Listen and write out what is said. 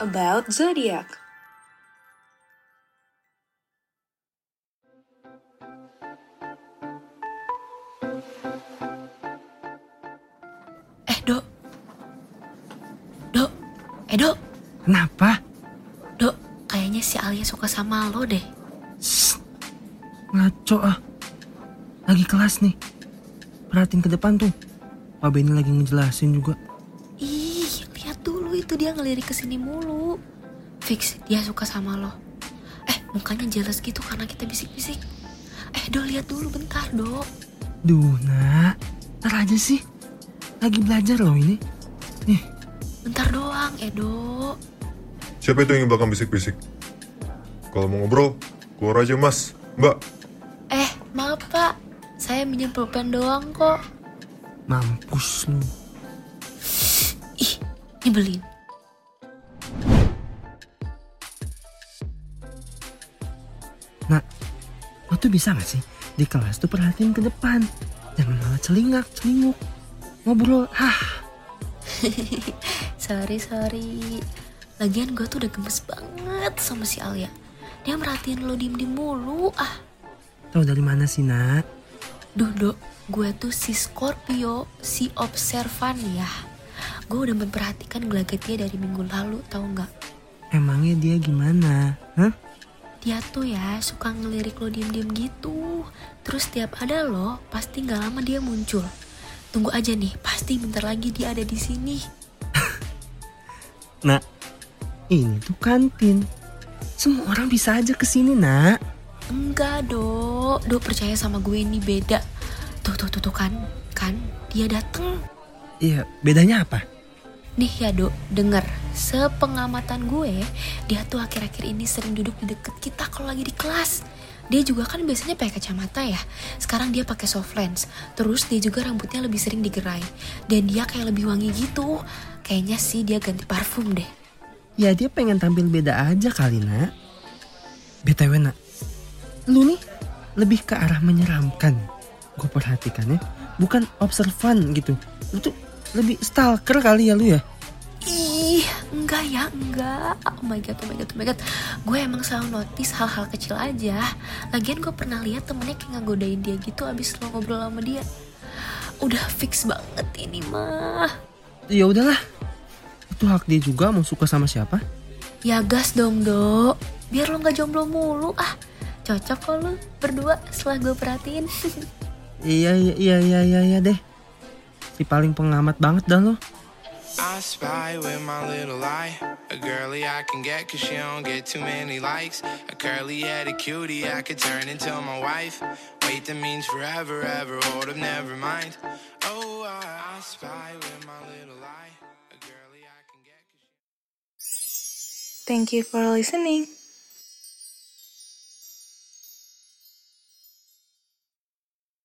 about zodiac. Eh, Dok. Dok. Eh, Dok. Kenapa? Dok, kayaknya si Alia suka sama lo deh. Shh, ngaco ah. Lagi kelas nih. Perhatiin ke depan tuh. Pak Benny lagi ngejelasin juga. Itu dia ngelirik ke sini mulu. Fix, dia suka sama lo. Eh, mukanya jealous gitu karena kita bisik-bisik. Eh, Dok, lihat dulu bentar, Dok. Duh, nak. Ntar aja sih. Lagi belajar loh ini. Nih, Bentar doang, Edo. Siapa itu yang belakang bisik-bisik? Kalau mau ngobrol, keluar aja mas, mbak. Eh, maaf pak. Saya minjem pulpen doang kok. mampus lu. Ih, nyebelin. Lo tuh bisa gak sih di kelas tuh perhatiin ke depan. Jangan malah celingak, celinguk. Ngobrol, ah. Sorry, sorry. Lagian gue tuh udah gemes banget sama si Alia. Dia merhatiin lo diem-diem mulu. Ah, Tahu dari mana sih, nak? duh dok. Gue tuh si Scorpio, si observan ya. Gue udah memperhatikan gelagatnya dari minggu lalu, tau nggak? Emangnya dia gimana? Hah? Dia tuh ya suka ngelirik lo diem-diem gitu. Terus tiap ada lo, pasti nggak lama dia muncul. Tunggu aja nih, pasti bentar lagi dia ada di sini. Nak, ini tuh kantin. Semua orang bisa aja ke sini, nak. Enggak, Dok. Dok percaya sama gue ini beda. Tuh, tuh, tuh, tuh kan. Kan, dia dateng. Iya, bedanya apa? Nih ya, Dok, denger. Sepengamatan gue, dia tuh akhir-akhir ini sering duduk di deket kita kalau lagi di kelas. Dia juga kan biasanya pakai kacamata ya. Sekarang dia pakai soft lens. Terus dia juga rambutnya lebih sering digerai. Dan dia kayak lebih wangi gitu. Kayaknya sih dia ganti parfum deh. Ya dia pengen tampil beda aja kali, nak. BTW, nak. Lu nih lebih ke arah menyeramkan. Gue perhatikan ya. Bukan observan gitu. Lu tuh lebih stalker kali ya lu ya. Ih, enggak ya, enggak. Oh my god, oh my god, oh my god. Gue emang selalu notice hal-hal kecil aja. Lagian gue pernah lihat temennya kayak ngegodain dia gitu abis lo ngobrol sama dia. Udah fix banget ini mah. Ya udahlah. Itu hak dia juga mau suka sama siapa. Ya gas dong, Dok. Biar lo gak jomblo mulu. Ah, cocok kok lo berdua setelah gue perhatiin. Iya, iya, iya, iya, iya, iya deh. Si paling pengamat banget dah lo. I spy with my little eye. A girly I can get cause she don't get too many likes. A curly headed cutie I could turn into my wife. Wait, that means forever, ever. Hold up, never mind. Oh, I, I spy with my little eye. A girly I can get cause she Thank you for listening.